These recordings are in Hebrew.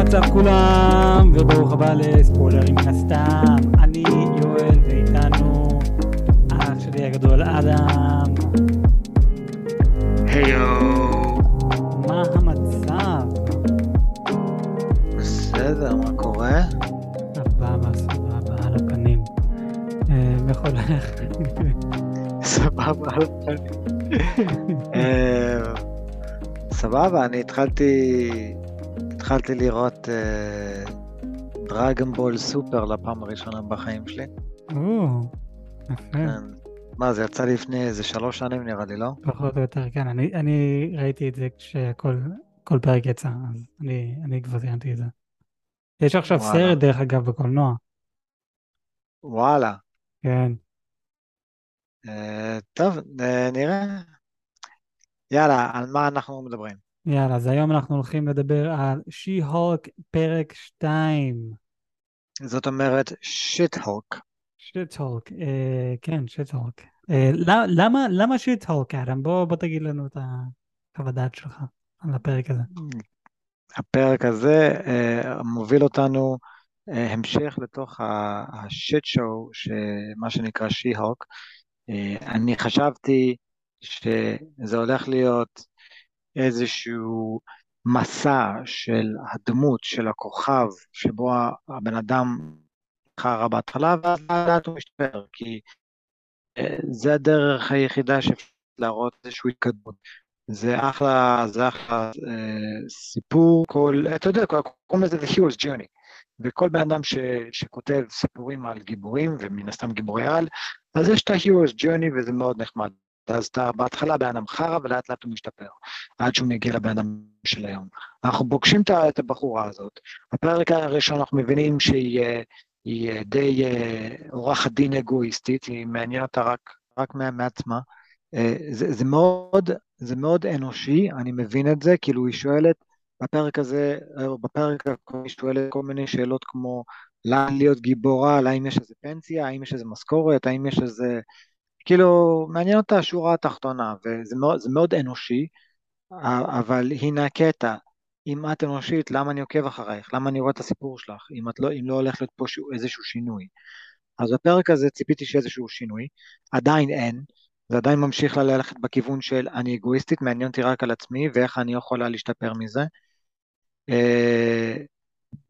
מצב כולם, וברוך הבא לספוילרים מן הסתם. אני יואל, ואיתנו אח שלי הגדול אדם. היו, מה המצב? בסדר, מה קורה? סבבה, סבבה, על הפנים. אה, איך הולך? סבבה, על הפנים. אה, סבבה, אני התחלתי, התחלתי לראות דרגון בול סופר לפעם הראשונה בחיים שלי. או, יפה. כן. מה, זה יצא לפני איזה שלוש שנים נראה לי, לא? פחות או יותר, כן. אני, אני ראיתי את זה כשכל כל פרק יצא, אז אני, אני כבר סיימתי את זה. יש עכשיו וואלה. סרט, דרך אגב, בקולנוע. וואלה. כן. אה, טוב, אה, נראה. יאללה, על מה אנחנו מדברים? יאללה, אז היום אנחנו הולכים לדבר על She-Hulk פרק 2. זאת אומרת, Shit-Hulk. Shit-Hulk, אה, כן, Shit-Hulk. אה, למה- למה, Shit-Hulk, אדם? בוא, בוא תגיד לנו את החוות דעת שלך על הפרק הזה. הפרק הזה אה, מוביל אותנו אה, המשך לתוך השיט שואו, מה שנקרא שי-הוק. אה, אני חשבתי שזה הולך להיות איזשהו מסע של הדמות, של הכוכב, שבו הבן אדם חרא בהתחלה, ואז לאט הוא משתפר, כי אה, זה הדרך היחידה שאפשר להראות איזושהי התקדמות. זה אחלה, זה אחלה אה, סיפור, כל, אתה יודע, קוראים לזה The Hero's Journey, וכל בן אדם ש, שכותב סיפורים על גיבורים, ומן הסתם גיבורי על, אז יש את ה-Hero's Journey וזה מאוד נחמד. אז אתה בהתחלה בן אדם חרא ולאט לאט הוא משתפר, עד שהוא מגיע לבן אדם של היום. אנחנו פוגשים את הבחורה הזאת. בפרק הראשון אנחנו מבינים שהיא אה, היא אה, די אה, עורכת דין אגואיסטית, היא מעניינת אותה רק, רק מה- מעצמה. זה, זה מאוד, זה מאוד אנושי, אני מבין את זה, כאילו היא שואלת, בפרק הזה, בפרק הקודם היא שואלת כל מיני שאלות כמו, לאן להיות גיבורה, האם יש איזה פנסיה, האם יש איזה משכורת, האם יש איזה... כאילו, מעניין אותה השורה התחתונה, וזה מאוד, מאוד אנושי, אבל הנה הקטע, אם את אנושית, למה אני עוקב אחרייך? למה אני רואה את הסיפור שלך? אם, לא, אם לא הולך להיות פה איזשהו שינוי. אז בפרק הזה ציפיתי שיהיה איזשהו שינוי, עדיין אין, זה עדיין ממשיך ללכת בכיוון של אני אגואיסטית, מעניין אותי רק על עצמי ואיך אני יכולה להשתפר מזה.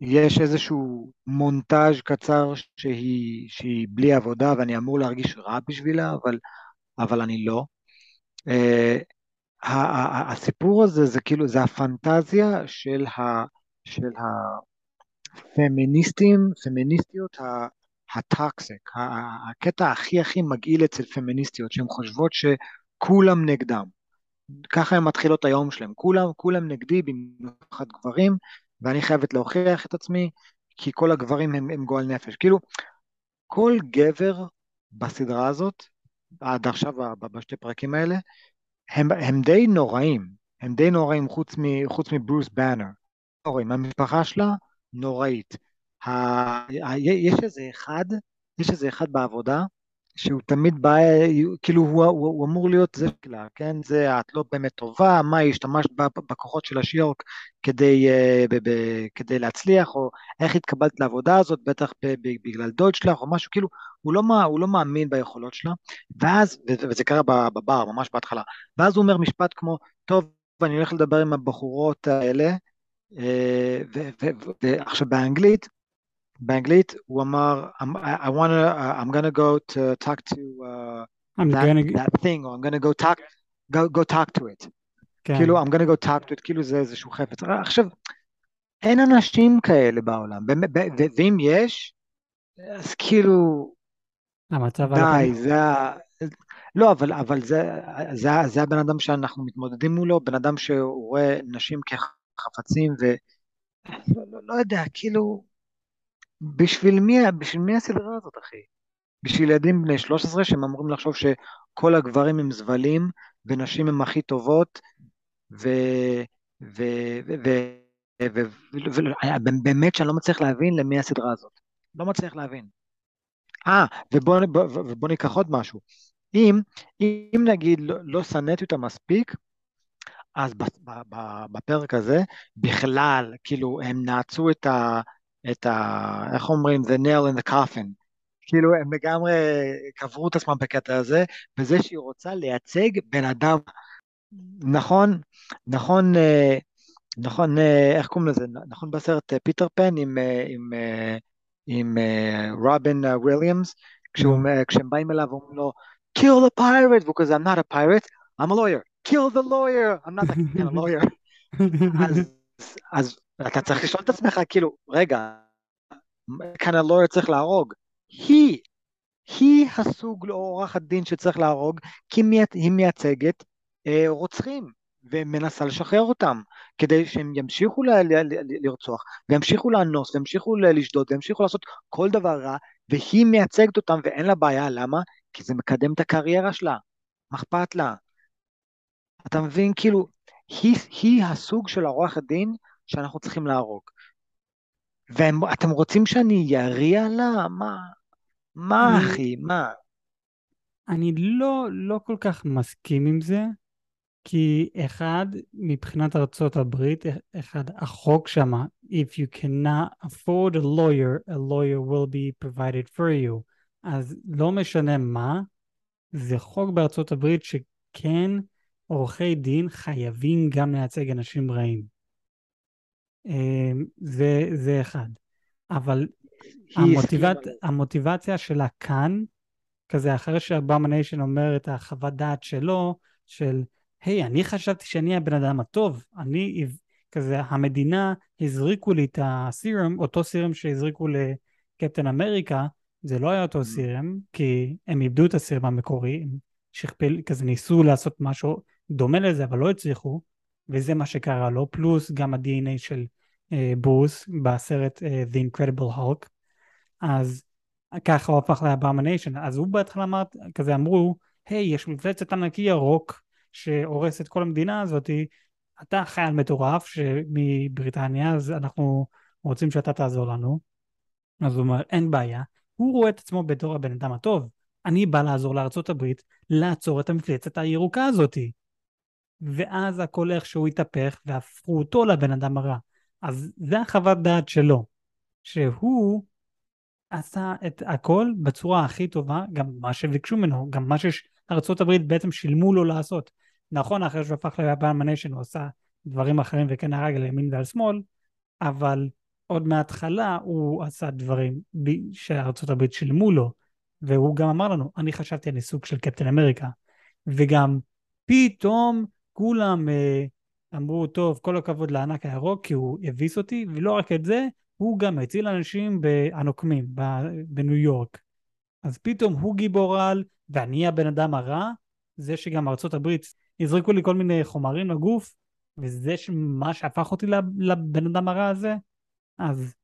יש איזשהו מונטאז' קצר שהיא, שהיא בלי עבודה ואני אמור להרגיש רע בשבילה, אבל, אבל אני לא. אה, הסיפור הזה זה כאילו, זה הפנטזיה של ה... של הפמיניסטים, פמיניסטיות ה- הטוקסיק, ה- ה- הקטע הכי הכי מגעיל אצל פמיניסטיות, שהן חושבות שכולם נגדם. ככה הן מתחילות היום שלהם, כולם, כולם נגדי, במיוחד גברים, ואני חייבת להוכיח את עצמי, כי כל הגברים הם, הם גועל נפש. כאילו, כל גבר בסדרה הזאת, עד עכשיו, בשתי פרקים האלה, הם, הם די נוראים, הם די נוראים חוץ, מ, חוץ מברוס באנר. נוראים, המשפחה שלה נוראית. ה, ה, יש איזה אחד, יש איזה אחד בעבודה, שהוא תמיד בא, כאילו הוא, הוא, הוא אמור להיות זה שלה, כן? זה את לא באמת טובה, מה השתמשת בכוחות של השיורק כדי, אה, ב, ב, כדי להצליח, או איך התקבלת לעבודה הזאת, בטח ב, ב, בגלל דוד שלך, או משהו, כאילו, הוא לא, הוא לא מאמין ביכולות שלה, ואז, וזה קרה בבר, ממש בהתחלה, ואז הוא אומר משפט כמו, טוב, אני הולך לדבר עם הבחורות האלה, אה, ועכשיו באנגלית, באנגלית הוא אמר, I'm, I, wanna, uh, I'm gonna go to talk to uh, I'm that, gonna... that thing, or I'm gonna go talk, go, go talk to it. כן. כאילו, I'm gonna go talk to it, כאילו זה איזשהו חפץ. עכשיו, אין אנשים כאלה בעולם, ואם יש, אז כאילו, המצב די. זה ה... לא, אבל, אבל זה, זה, זה הבן אדם שאנחנו מתמודדים מולו, בן אדם שהוא רואה נשים כחפצים, ו... לא, לא, לא יודע, כאילו, בשביל מי, בשביל מי הסדרה הזאת, אחי? בשביל ילדים בני 13 שהם אמורים לחשוב שכל הגברים הם זבלים, ונשים הם הכי טובות, ו... ו... ו... ו... ו... ו... ו... באמת שאני לא מצליח להבין למי הסדרה הזאת. לא מצליח להבין. אה, ובוא, בוא, ובוא ניקח עוד משהו. אם, אם נגיד לא, לא שנאתי אותה מספיק, אז בפרק הזה, בכלל, כאילו, הם נעצו את ה... את ה... איך אומרים? The nail in the coffin. כאילו, הם לגמרי קברו את עצמם בקטע הזה, בזה שהיא רוצה לייצג בן אדם. נכון, נכון, אה, נכון, אה, איך קוראים לזה? נכון בסרט פיטר פן עם, עם, עם רובין וויליאמס, כשהם באים אליו ואומרים לו, kill the pirate, והוא כזה, I'm not a pirate, I'm a lawyer. kill the lawyer, I'm not kind of lawyer. אז, אז אתה צריך לשאול את עצמך, כאילו, רגע, of lawyer צריך להרוג. היא, היא הסוג לעורכת דין שצריך להרוג, כי היא מייצגת אה, רוצחים, ומנסה לשחרר אותם, כדי שהם ימשיכו ל- ל- ל- לרצוח, וימשיכו לאנוס, וימשיכו לשדוד, וימשיכו לעשות כל דבר רע, והיא מייצגת אותם ואין לה בעיה, למה? כי זה מקדם את הקריירה שלה, מה אכפת לה? אתה מבין? כאילו, היא, היא הסוג של העורכת דין שאנחנו צריכים להרוג. ואתם רוצים שאני יריע לה? מה? מה, אני, אחי? מה? אני לא, לא כל כך מסכים עם זה, כי אחד, מבחינת ארצות הברית, אחד, החוק שמה, if you cannot afford a lawyer, a lawyer will be provided for you. אז לא משנה מה, זה חוק בארצות הברית שכן עורכי דין חייבים גם לייצג אנשים רעים. אמ, זה, זה אחד. אבל המוטיבצ... המוטיבציה שלה כאן, כזה אחרי שהבאמניישן אומר את החוות דעת שלו, של היי, hey, אני חשבתי שאני הבן אדם הטוב, אני, כזה, המדינה הזריקו לי את הסירם, אותו סירם שהזריקו לקפטן אמריקה, זה לא היה אותו mm. serum, כי הם איבדו את ה serum המקורי, שכפל, כזה ניסו לעשות משהו דומה לזה, אבל לא הצליחו, וזה מה שקרה לו, פלוס גם ה-DNA של uh, ברוס בסרט uh, The Incredible Hulk, אז ככה הוא הפך ל Abomination, אז הוא בהתחלה אמר, כזה אמרו, היי, hey, יש מפלצת ענקי ירוק שהורס את כל המדינה הזאתי, אתה חייל מטורף מבריטניה, אז אנחנו רוצים שאתה תעזור לנו. אז הוא אומר, אין בעיה. הוא רואה את עצמו בתור הבן אדם הטוב. אני בא לעזור לארצות הברית לעצור את המפלצת הירוקה הזאתי. ואז הכל איכשהו התהפך והפכו אותו לבן אדם הרע. אז זה החוות דעת שלו, שהוא עשה את הכל בצורה הכי טובה, גם מה שביקשו ממנו, גם מה הברית בעצם שילמו לו לעשות. נכון, אחרי שהוא הפך ליפן ניישן הוא עשה דברים אחרים וכן הרג על ימין ועל שמאל, אבל עוד מההתחלה הוא עשה דברים הברית שילמו לו, והוא גם אמר לנו, אני חשבתי אני סוג של קפטן אמריקה, וגם פתאום כולם אה, אמרו, טוב, כל הכבוד לענק הירוק, כי הוא הביס אותי, ולא רק את זה, הוא גם הציל אנשים הנוקמים בניו יורק. אז פתאום הוא גיבור על, ואני הבן אדם הרע, זה שגם ארצות הברית הזריקו לי כל מיני חומרים לגוף, וזה מה שהפך אותי לבן אדם הרע הזה, אז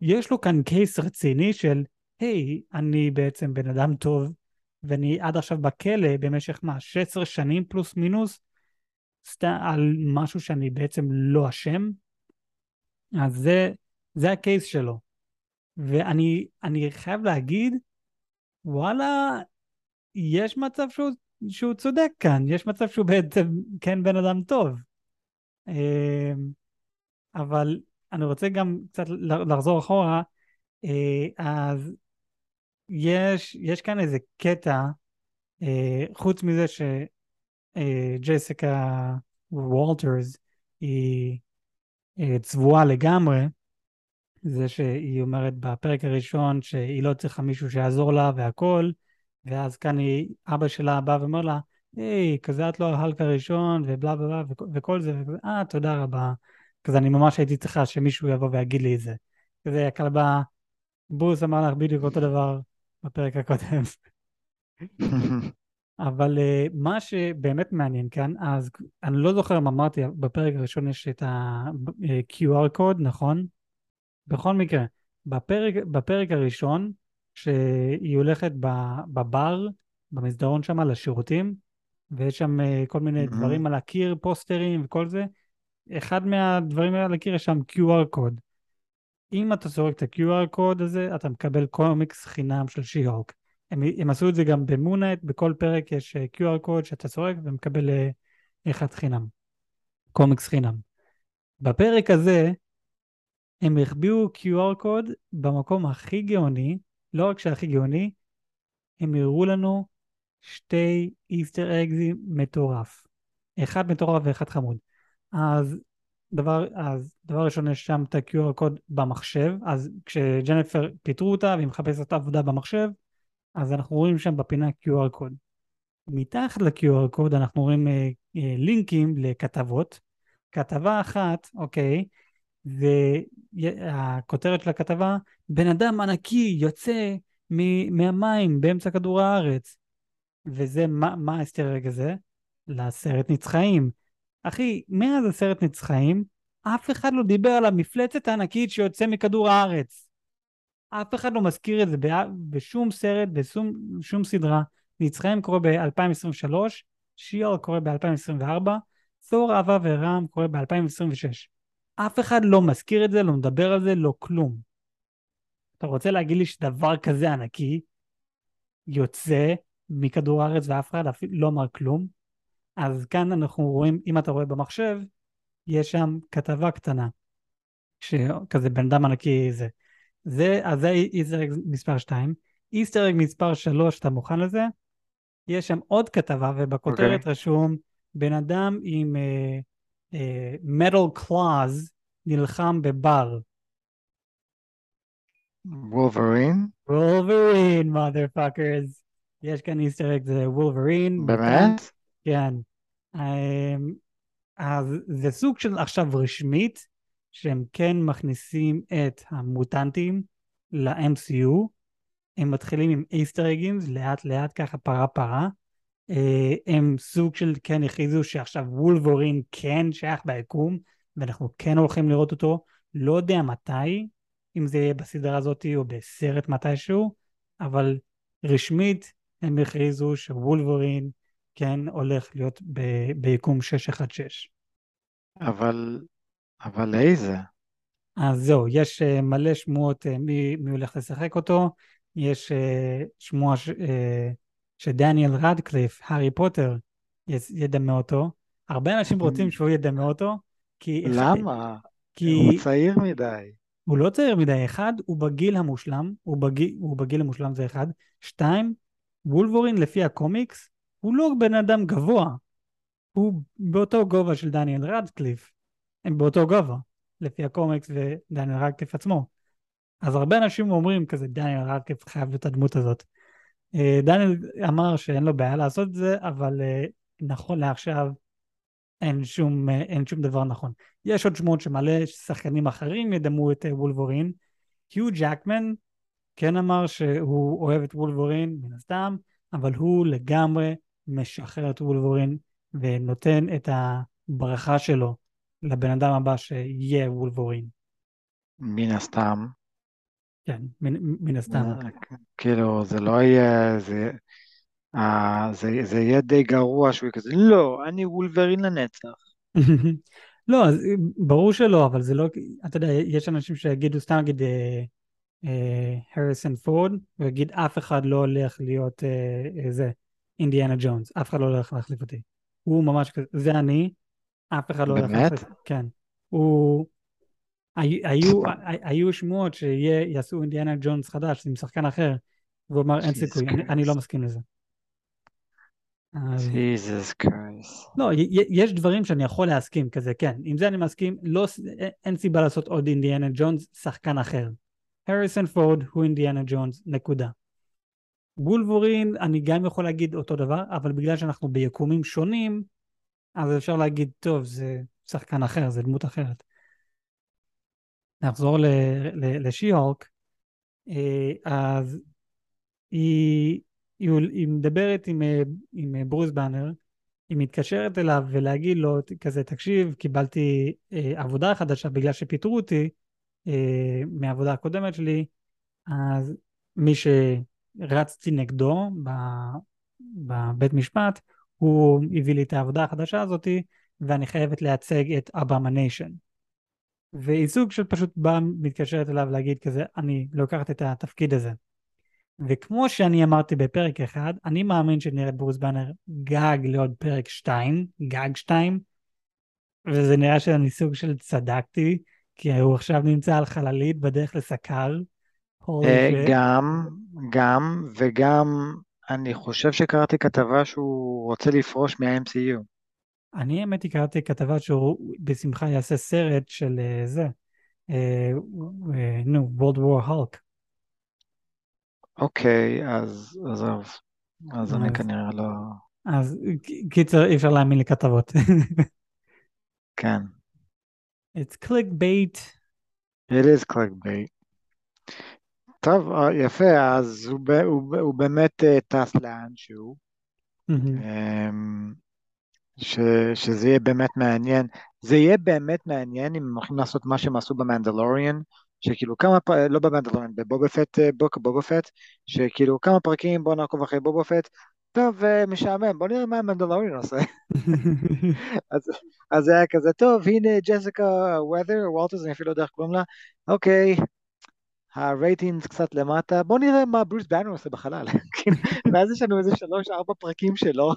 יש לו כאן קייס רציני של, היי, hey, אני בעצם בן אדם טוב, ואני עד עכשיו בכלא במשך מה, 16 שנים פלוס מינוס, סתם על משהו שאני בעצם לא אשם, אז זה, זה הקייס שלו. ואני חייב להגיד, וואלה, יש מצב שהוא, שהוא צודק כאן, יש מצב שהוא בעצם כן בן אדם טוב. אמ, אבל אני רוצה גם קצת לחזור אחורה, אה, אז יש, יש כאן איזה קטע, אה, חוץ מזה ש... ג'סיקה וולטרס היא אה, צבועה לגמרי, זה שהיא אומרת בפרק הראשון שהיא לא צריכה מישהו שיעזור לה והכל, ואז כאן היא, אבא שלה בא ואומר לה, היי, כזה את לא ההלק הראשון, ובלה בלה וכל זה, אה, תודה רבה. כזה אני ממש הייתי צריכה שמישהו יבוא ויגיד לי את זה. כזה הכלבה, בוס אמר לך בדיוק אותו דבר בפרק הקודם. אבל uh, מה שבאמת מעניין כאן, אז אני לא זוכר אם אמרתי, בפרק הראשון יש את ה-QR קוד, נכון? בכל מקרה, בפרק, בפרק הראשון, שהיא הולכת בבר, במסדרון שם, לשירותים, ויש שם uh, כל מיני mm-hmm. דברים על הקיר, פוסטרים וכל זה, אחד מהדברים האלה על הקיר יש שם QR קוד. אם אתה זורק את ה-QR קוד הזה, אתה מקבל קומיקס חינם של שי-הוק. הם, הם עשו את זה גם במונייט, בכל פרק יש אה, QR קוד שאתה צורק ומקבל אה, אחד חינם. קומיקס חינם. בפרק הזה הם החביאו QR קוד במקום הכי גאוני, לא רק שהכי גאוני, הם הראו לנו שתי איסטר אגזים מטורף. אחד מטורף ואחד חמוד. אז דבר, אז דבר ראשון יש שם את ה-QR קוד במחשב, אז כשג'נפר פיטרו אותה והיא מחפשת עבודה במחשב, אז אנחנו רואים שם בפינה QR קוד. מתחת ל-QR קוד אנחנו רואים אה, אה, לינקים לכתבות. כתבה אחת, אוקיי, והכותרת של הכתבה, בן אדם ענקי יוצא מהמים באמצע כדור הארץ. וזה, מה, מה האסטרג הזה? לסרט נצחאים. אחי, מאז הסרט נצחאים, אף אחד לא דיבר על המפלצת הענקית שיוצא מכדור הארץ. אף אחד לא מזכיר את זה בשום סרט, בשום סדרה. נצחיים קורה ב-2023, שיאל קורה ב-2024, תור אהבה ורעם קורה ב-2026. אף אחד לא מזכיר את זה, לא מדבר על זה, לא כלום. אתה רוצה להגיד לי שדבר כזה ענקי יוצא מכדור הארץ ואף אחד לא אמר כלום? אז כאן אנחנו רואים, אם אתה רואה במחשב, יש שם כתבה קטנה, שכזה בן אדם ענקי זה. זה, אז זה איסטר אג מספר 2. איסטר אג מספר 3, אתה מוכן לזה? יש שם עוד כתבה, ובכותרת okay. אוקיי. רשום, בן אדם עם מטל uh, קלאז נלחם בבר. וולברין? וולברין, mother fuckers. יש כאן איסטר אג, זה וולברין. באמת? כן. Um, אז זה סוג של עכשיו רשמית, שהם כן מכניסים את המוטנטים ל-MCU. הם מתחילים עם איסטר אגים, לאט לאט ככה פרה פרה. אה, הם סוג של כן הכריזו שעכשיו וולבורין כן שייך ביקום, ואנחנו כן הולכים לראות אותו. לא יודע מתי, אם זה יהיה בסדרה הזאת או בסרט מתישהו, אבל רשמית הם הכריזו שוולבורין כן הולך להיות ביקום 616. אבל, אבל איזה? אז זהו, יש uh, מלא שמועות uh, מי, מי הולך לשחק אותו. יש uh, שמועה ש, שדניאל רדקליף, הארי פוטר, ידמה אותו. הרבה אנשים רוצים שהוא ידמה אותו, כי... למה? כי... הוא צעיר מדי. הוא לא צעיר מדי. אחד, הוא בגיל המושלם, הוא, בגיל, הוא בגיל המושלם זה אחד. שתיים, וולבורין לפי הקומיקס, הוא לא בן אדם גבוה. הוא באותו גובה של דניאל רדקליף. הם באותו גובה, לפי הקומיקס ודניאל רדקליף עצמו. אז הרבה אנשים אומרים כזה, דניאל רדקליף חייב להיות הדמות הזאת. אה, דניאל אמר שאין לו בעיה לעשות את זה, אבל אה, נכון לעכשיו אין שום, אה, אין שום דבר נכון. יש עוד שמות שמלא שחקנים אחרים ידמו את וולבורין. היו ג'קמן כן אמר שהוא אוהב את וולבורין, מן הסתם, אבל הוא לגמרי משחרר את וולבורין ונותן את הברכה שלו לבן אדם הבא שיהיה וולבורין. מן הסתם. כן, מן, מן הסתם. אה, כאילו, זה לא יהיה, זה, אה, זה, זה יהיה די גרוע שהוא יהיה כזה, לא, אני וולברין לנצח. לא, אז, ברור שלא, אבל זה לא, אתה יודע, יש אנשים שיגידו, סתם נגיד הריסון פורד, ויגיד אף אחד לא הולך להיות אה, זה, אינדיאנה ג'ונס, אף אחד לא הולך להחליף אותי. הוא ממש כזה, זה אני, אף אחד לא הולך להחליף אותי. כן. הוא... היו, היו שמועות שיעשו אינדיאנה ג'ונס חדש עם שחקן אחר, והוא אמר אין סיכוי, אני, אני לא מסכים לזה. ג'יזוס קרייס. לא, יש דברים שאני יכול להסכים כזה, כן, עם זה אני מסכים, לא, אין סיבה לעשות עוד אינדיאנה ג'ונס, שחקן אחר. הריסון פורד הוא אינדיאנה ג'ונס, נקודה. וולבורין, אני גם יכול להגיד אותו דבר, אבל בגלל שאנחנו ביקומים שונים, אז אפשר להגיד, טוב, זה שחקן אחר, זה דמות אחרת. נחזור לשי-הולק, אה, אז היא, היא, היא מדברת עם, אה, עם אה, ברוס באנר, היא מתקשרת אליו ולהגיד לו כזה, תקשיב, קיבלתי עבודה חדשה בגלל שפיטרו אותי מהעבודה הקודמת שלי, אז מי שרצתי נגדו בבית משפט, הוא הביא לי את העבודה החדשה הזאתי, ואני חייבת לייצג את Abomination. והיא סוג של פשוט באה, מתקשרת אליו להגיד כזה, אני לוקחת את התפקיד הזה. וכמו שאני אמרתי בפרק אחד, אני מאמין שנראה את ברוס באנר גג לעוד פרק 2, גג 2, וזה נראה שאני סוג של צדקתי, כי הוא עכשיו נמצא על חללית בדרך לסקאר. אה, גם, גם, וגם אני חושב שקראתי כתבה שהוא רוצה לפרוש מה-MCU. אני האמת היא קראתי כתבה שהוא בשמחה יעשה סרט של uh, זה, אה, נו, World War Hulk. אוקיי, אז עזוב. אז אני כנראה לא... אז קיצר, אי אפשר להאמין לכתבות. כן. It's clickbait. It is clickbait. טוב, אה, יפה, אז הוא, הוא, הוא באמת אה, טס לאנשהו. Mm-hmm. ש, שזה יהיה באמת מעניין. זה יהיה באמת מעניין אם הם הולכים לעשות מה שהם עשו במנדלוריאן, שכאילו כמה, פרקים, לא במנדלוריאן, בבובה פט, אה, בוק בובה פט, שכאילו כמה פרקים בוא נעקוב אחרי בובה פט, טוב, משעמם, בוא נראה מה המנדלוריאן עושה. אז, אז זה היה כזה, טוב, הנה ג'סיקה וודר, וולטרס, אני אפילו לא יודע איך קוראים לה, אוקיי, הרייטינג קצת למטה, בוא נראה מה ברוס באנר עושה בחלל. ואז יש לנו איזה שלוש, ארבע פרקים שלו.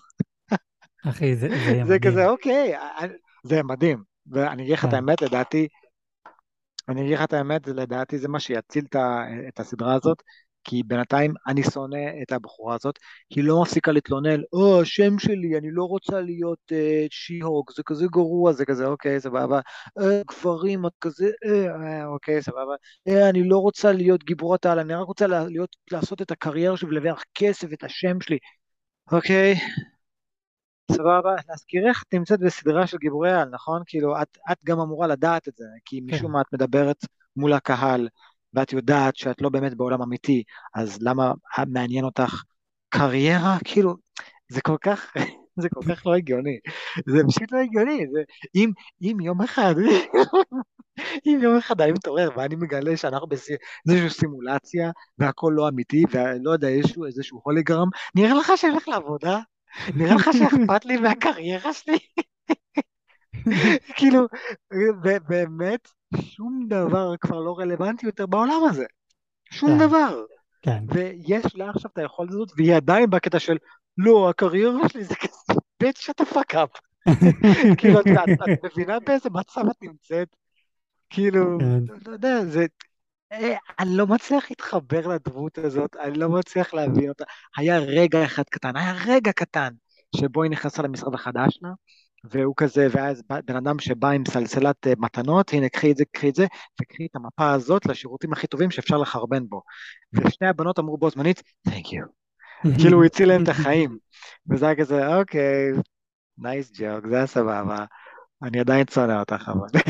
אחי, זה, זה מדהים. זה כזה, אוקיי, אה, זה מדהים. ואני אגיד לך את כן. האמת, לדעתי, אני אגיד לך את האמת, לדעתי זה מה שיציל את הסדרה הזאת, כי בינתיים אני שונא את הבחורה הזאת, היא לא מפסיקה להתלונן, או, השם שלי, אני לא רוצה להיות uh, שי-הוק, זה כזה גרוע, זה כזה, אוקיי, סבבה, אה, גברים, את כזה, אה, אה, אוקיי, סבבה, אה, אני לא רוצה להיות גיבורת העל, אני רק רוצה להיות, לעשות את הקריירה שלי ולהביא כסף, את השם שלי, אוקיי, סבבה, להזכירך, את נמצאת בסדרה של גיבורי על, נכון? כאילו, את, את גם אמורה לדעת את זה, כי כן. משום מה את מדברת מול הקהל, ואת יודעת שאת לא באמת בעולם אמיתי, אז למה מעניין אותך קריירה? כאילו, זה כל כך, זה כל כך לא הגיוני. זה פשוט לא הגיוני. זה, אם, אם יום אחד, אם יום אחד אני מתעורר ואני מגלה שאנחנו באיזושהי סימולציה והכל לא אמיתי, ולא יודע, יש איזשהו הולגרם, נראה לך שאני הולך לעבודה? נראה לך שאכפת לי מהקריירה שלי? כאילו, באמת, שום דבר כבר לא רלוונטי יותר בעולם הזה. שום כן, דבר. כן. ויש לה עכשיו את היכולת הזאת, והיא עדיין בקטע של, לא, הקריירה שלי זה כזה, bitch אתה fucked up. כאילו, את, את מבינה באיזה מצב את נמצאת? כאילו, כן. לא יודע, זה... אה, אני לא מצליח להתחבר לדמות הזאת, אני לא מצליח להבין אותה. היה רגע אחד קטן, היה רגע קטן, שבו היא נכנסה למשרד החדש שלה, והוא כזה, ואז בן אדם שבא עם סלסלת אה, מתנות, הנה קחי את זה, קחי את זה, וקחי את המפה הזאת לשירותים הכי טובים שאפשר לחרבן בו. ושני הבנות אמרו בו זמנית, Thank you. כאילו הוא הציל להם את החיים. וזה היה כזה, אוקיי, nice joke, זה היה סבבה. אני עדיין שונא אותך אבל.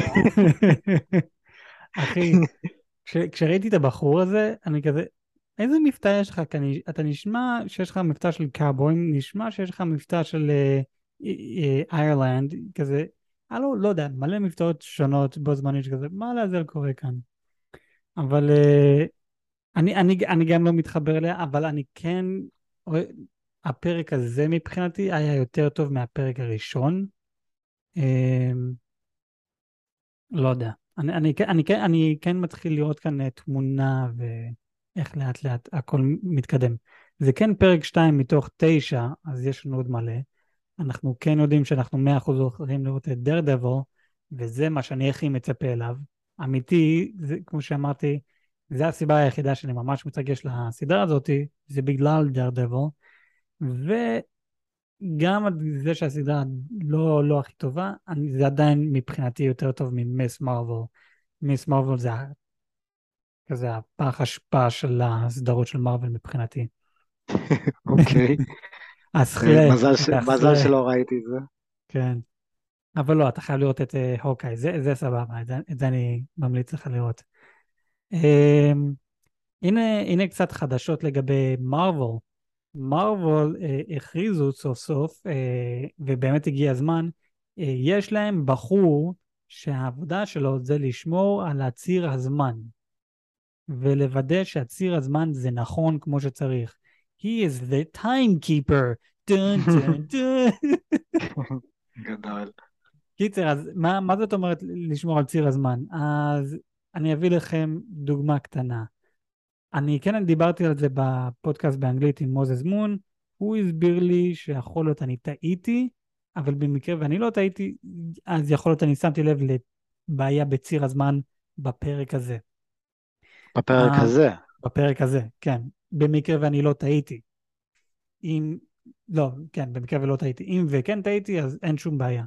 אחי, כשראיתי את הבחור הזה, אני כזה, איזה מבטא יש לך? כי אתה נשמע שיש לך מבטא של קאבויים, נשמע שיש לך מבטא של איירלנד, uh, כזה, אני לא, לא יודע, מלא מבטאות שונות בו זמנית שכזה, מה לעזאזל קורה כאן? אבל uh, אני, אני, אני גם לא מתחבר אליה, אבל אני כן, הפרק הזה מבחינתי היה יותר טוב מהפרק הראשון. Uh, לא יודע. אני, אני, אני, אני, אני כן מתחיל לראות כאן תמונה ואיך לאט לאט הכל מתקדם. זה כן פרק 2 מתוך 9, אז יש לנו עוד מלא. אנחנו כן יודעים שאנחנו 100% הולכים לראות את דר וזה מה שאני הכי מצפה אליו. אמיתי, זה, כמו שאמרתי, זו הסיבה היחידה שאני ממש מתרגש לסדרה הזאת, זה בגלל דר דבל. וגם זה שהסדרה לא, לא הכי טובה, אני, זה עדיין מבחינתי יותר טוב ממיס מרוויל. מיס מרוויל זה כזה הפח אשפה של הסדרות של מרוויל מבחינתי. אוקיי. אה, מזל שלא ראיתי את זה. כן. אבל לא, אתה חייב לראות את אה, הוקאי, זה, זה סבבה, את זה, את זה אני ממליץ לך לראות. Um, הנה, הנה קצת חדשות לגבי מרוויל. מרוויל uh, הכריזו סוף סוף, uh, ובאמת הגיע הזמן, uh, יש להם בחור שהעבודה שלו זה לשמור על הציר הזמן, ולוודא שהציר הזמן זה נכון כמו שצריך. He is the timekeeper. דון דון דון. גדול. קיצר, אז מה, מה זאת אומרת לשמור על ציר הזמן? אז אני אביא לכם דוגמה קטנה. אני כן דיברתי על זה בפודקאסט באנגלית עם מוזס מון, הוא הסביר לי שיכול להיות אני טעיתי, אבל במקרה ואני לא טעיתי, אז יכול להיות אני שמתי לב לבעיה בציר הזמן בפרק הזה. בפרק אה, הזה. בפרק הזה, כן. במקרה ואני לא טעיתי. אם, לא, כן, במקרה ולא טעיתי. אם וכן טעיתי, אז אין שום בעיה.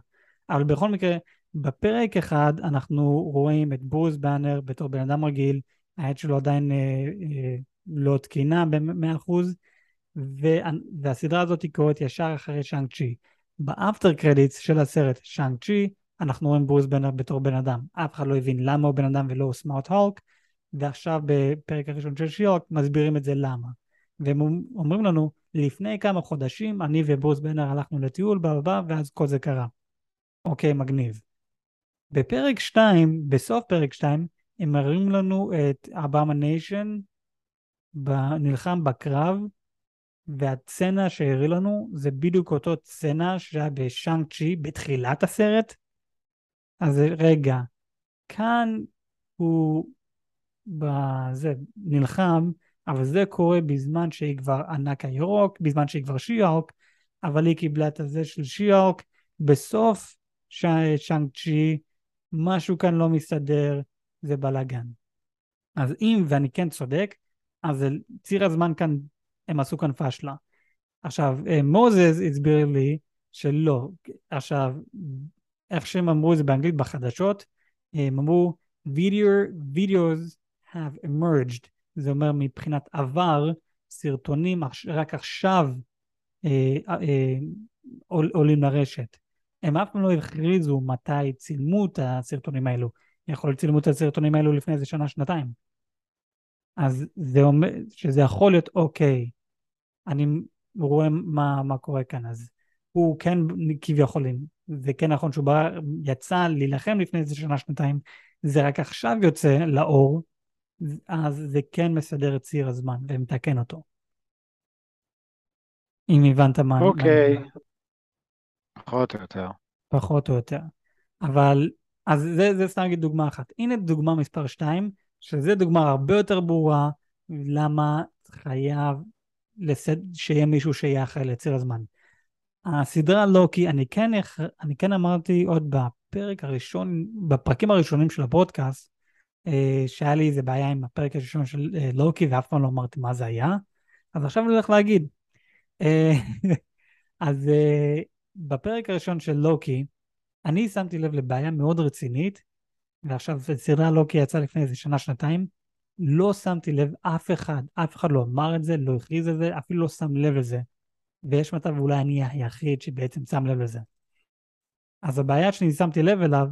אבל בכל מקרה, בפרק אחד אנחנו רואים את ברוס באנר בתור בן אדם רגיל, העד שלו עדיין אה, אה, לא תקינה ב-100%, והסדרה הזאת קורית ישר אחרי שאנג צ'י. באפטר קרדיטס של הסרט שאנג צ'י, אנחנו רואים ברוס בנר בתור בן אדם. אף אחד לא הבין למה הוא בן אדם ולא סמארט הולק, ועכשיו בפרק הראשון של She-Hulk מסבירים את זה למה. והם אומרים לנו, לפני כמה חודשים אני וברוס באנר הלכנו לטיול, בבא, ואז כל זה קרה. אוקיי, מגניב. בפרק 2, בסוף פרק 2, הם מראים לנו את Abomination נלחם בקרב, והסצנה שהראו לנו זה בדיוק אותו סצנה שהיה בשאנג צ'י בתחילת הסרט. אז רגע, כאן הוא בזה, נלחם, אבל זה קורה בזמן שהיא כבר ענק הירוק, בזמן שהיא כבר שיארק, אבל היא קיבלה את הזה של שיארק. בסוף שאנג צ'י, משהו כאן לא מסתדר, זה בלאגן. אז אם, ואני כן צודק, אז ציר הזמן כאן, הם עשו כאן פשלה. עכשיו, אה, מוזס הסביר לי שלא. עכשיו, איך שהם אמרו את זה באנגלית בחדשות, הם אמרו, Video, videos have emerged, זה אומר מבחינת עבר, סרטונים רק עכשיו אה, אה, עולים לרשת. הם אף פעם לא הכריזו מתי צילמו את הסרטונים האלו. יכול להיות צילמו את הסרטונים האלו לפני איזה שנה, שנתיים. אז זה אומר שזה יכול להיות אוקיי, אני רואה מה, מה קורה כאן, אז הוא כן כביכול, זה כן נכון שהוא בא, יצא להילחם לפני איזה שנה, שנתיים, זה רק עכשיו יוצא לאור, אז זה כן מסדר את ציר הזמן ומתקן אותו. אם הבנת מה... אוקיי, פחות או יותר. פחות או יותר. אבל, אז זה, זה סתם להגיד דוגמה אחת. הנה דוגמה מספר 2, שזה דוגמה הרבה יותר ברורה למה חייב לסד... שיהיה מישהו שיהיה אחראי לציר הזמן. הסדרה לוקי, אני כן, אני כן אמרתי עוד בפרק הראשון, בפרקים הראשונים של הפודקאסט, שהיה לי איזה בעיה עם הפרק הראשון של אה, לוקי ואף פעם לא אמרתי מה זה היה, אז עכשיו אני הולך להגיד. אה, אז בפרק הראשון של לוקי, אני שמתי לב לבעיה מאוד רצינית, ועכשיו סדרה לוקי יצאה לפני איזה שנה-שנתיים, לא שמתי לב, אף אחד, אף אחד לא אמר את זה, לא הכריז את זה, אפילו לא שם לב לזה. ויש מצב אולי אני היחיד שבעצם שם לב לזה. אז הבעיה שאני שמתי לב אליו,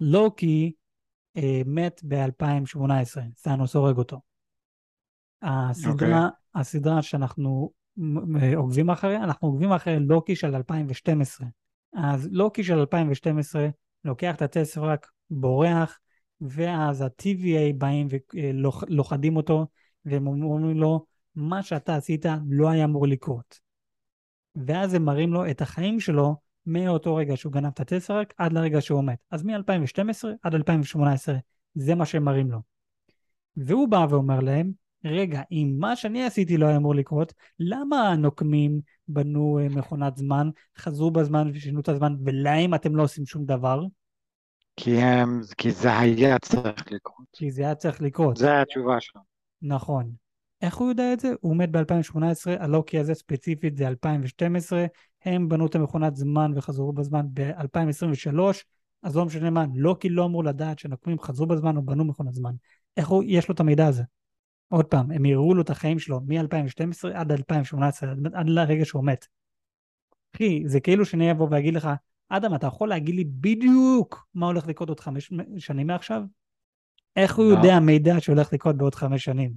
לוקי אה, מת ב-2018, סאנוס הורג אותו. הסדרה, okay. אוקיי. הסדרה שאנחנו עוקבים אחריה, אנחנו עוקבים אחרי לוקי של 2012. אז לוקי של 2012 לוקח את הטסרק, בורח, ואז ה-TVA באים ולוכדים אותו, והם אומרים לו, מה שאתה עשית לא היה אמור לקרות. ואז הם מראים לו את החיים שלו מאותו רגע שהוא גנב את הטסרק עד לרגע שהוא מת. אז מ-2012 עד 2018, זה מה שהם מראים לו. והוא בא ואומר להם, רגע, אם מה שאני עשיתי לא היה אמור לקרות, למה הנוקמים בנו אה, מכונת זמן, חזרו בזמן ושינו את הזמן, ולהם אתם לא עושים שום דבר? כי, הם, כי זה היה צריך לקרות. כי זה היה צריך לקרות. זה התשובה שלו. נכון. איך הוא יודע את זה? הוא מת ב-2018, הלוקי הזה ספציפית זה 2012, הם בנו את המכונת זמן וחזרו בזמן ב-2023, אז לא משנה מה, לוקי לא אמור לדעת שנקמים חזרו בזמן או בנו מכונת זמן. איך הוא, יש לו את המידע הזה? עוד פעם, הם יראו לו את החיים שלו מ-2012 עד 2018, עד לרגע שהוא מת. אחי, זה כאילו שאני אבוא ואגיד לך, אדם, אתה יכול להגיד לי בדיוק מה הולך לקרות עוד חמש שנים מעכשיו? איך הוא לא. יודע מידע שהולך לקרות בעוד חמש שנים?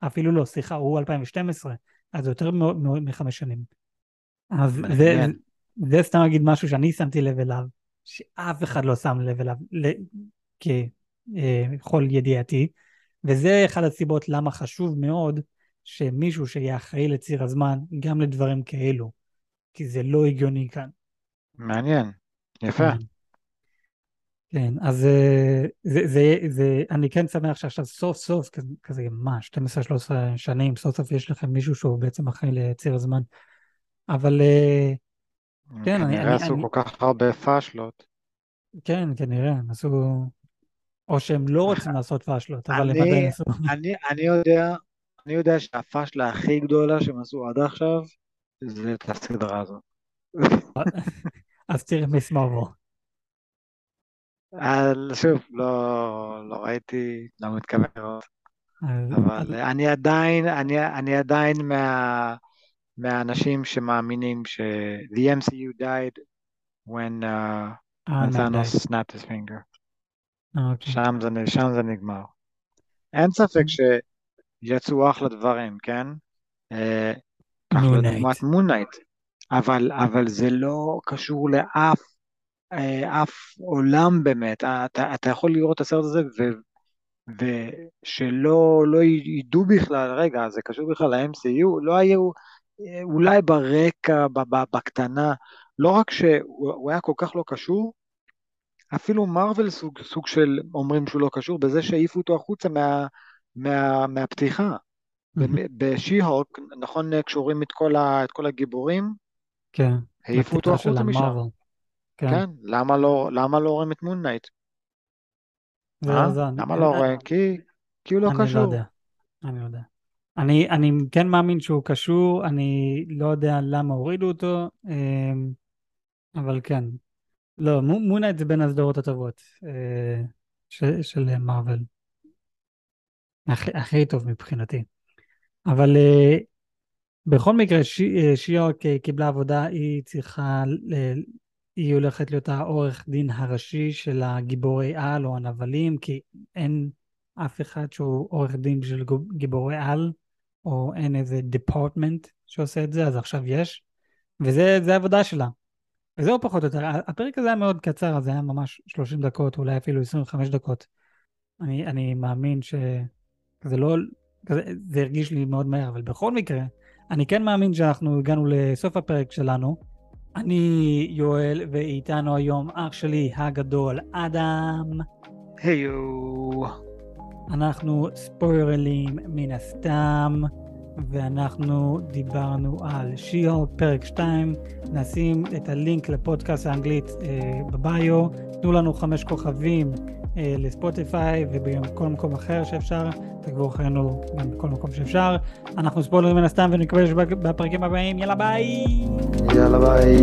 אפילו לא, סליחה, הוא 2012, אז זה יותר מחמש שנים. אז זה, זה סתם להגיד משהו שאני שמתי לב אליו, שאף אחד לא שם לב אליו, ככל ידיעתי, וזה אחת הסיבות למה חשוב מאוד שמישהו שיהיה אחראי לציר הזמן גם לדברים כאלו, כי זה לא הגיוני כאן. מעניין, יפה. כן, כן אז אה, זה, זה, זה, אני כן שמח שעכשיו סוף סוף, כזה, מה, 12-13 שנים, סוף סוף יש לכם מישהו שהוא בעצם אחראי לציר הזמן. אבל uh, כן, אני- כנראה אני- עשו כל כך הרבה פאשלות. כן, כנראה, הם עשו... או שהם לא רוצים לעשות פאשלות, אבל הם אני- עדיין עשו. אני, אני יודע, אני יודע שהפאשלה הכי גדולה שהם עשו עד עכשיו, זה את הסדרה הזאת. אז תראה מיס מרוויל. שוב, לא, לא ראיתי, לא מתכוון לראות, אבל אני עדיין, אני, אני עדיין מה, מהאנשים שמאמינים ש- the MCU died when, uh, אה. Thanos snapped his finger. אה, אוקיי. שם זה, שם זה נגמר. אין ספק שיצאו אחלה דברים, כן? אה, Knight. מונייט, אבל, אבל זה לא קשור לאף אף עולם באמת. אתה, אתה יכול לראות את הסרט הזה ו, ושלא לא ידעו בכלל, רגע, זה קשור בכלל ל-MCU, לא היו, אולי ברקע, בקטנה, לא רק שהוא הוא היה כל כך לא קשור, אפילו מרוויל סוג, סוג של אומרים שהוא לא קשור, בזה שהעיפו אותו החוצה מה, מה, מהפתיחה. בשי-הוק, נכון, קשורים את כל, ה, את כל הגיבורים, כן. העיפו אותו החוצה משם. כן. כן, למה לא, למה לא רואים את Moon Knight? אה? זה- למה לא אני- רואים? כי, כי הוא לא אני לא קשור. יודע. אני לא יודע. אני, אני כן מאמין שהוא קשור, אני לא יודע למה הורידו אותו, אמ, אבל כן. לא, מו- Moon Knight זה בין הסדרות הטובות אה, ש- של מארוול. הכי, הכי טוב מבחינתי. אבל אה, בכל מקרה, ש- אה, She-Hulk אה, קיבלה עבודה, היא צריכה, היא הולכת להיות העורך דין הראשי של הגיבורי על או הנבלים, כי אין אף אחד שהוא עורך דין של גיבורי על, או אין איזה דיפורטמנט שעושה את זה, אז עכשיו יש, וזה זה העבודה שלה. וזהו פחות או יותר. הפרק הזה היה מאוד קצר, זה היה ממש 30 דקות, אולי אפילו 25 דקות. אני, אני מאמין שזה לא, כזה, זה הרגיש לי מאוד מהר, אבל בכל מקרה, אני כן מאמין שאנחנו הגענו לסוף הפרק שלנו. אני יואל, ואיתנו היום אח שלי הגדול, אדם. היו. אנחנו ספוילרים מן הסתם, ואנחנו דיברנו על שיעור פרק 2. נשים את הלינק לפודקאסט האנגלית אה, בביו. תנו לנו חמש כוכבים אה, לספוטיפיי ובכל מקום אחר שאפשר. תעקבו אחרינו גם בכל מקום שאפשר. אנחנו ספוילרים מן הסתם ונקווה שבפרקים הבאים. יאללה ביי! יאללה ביי.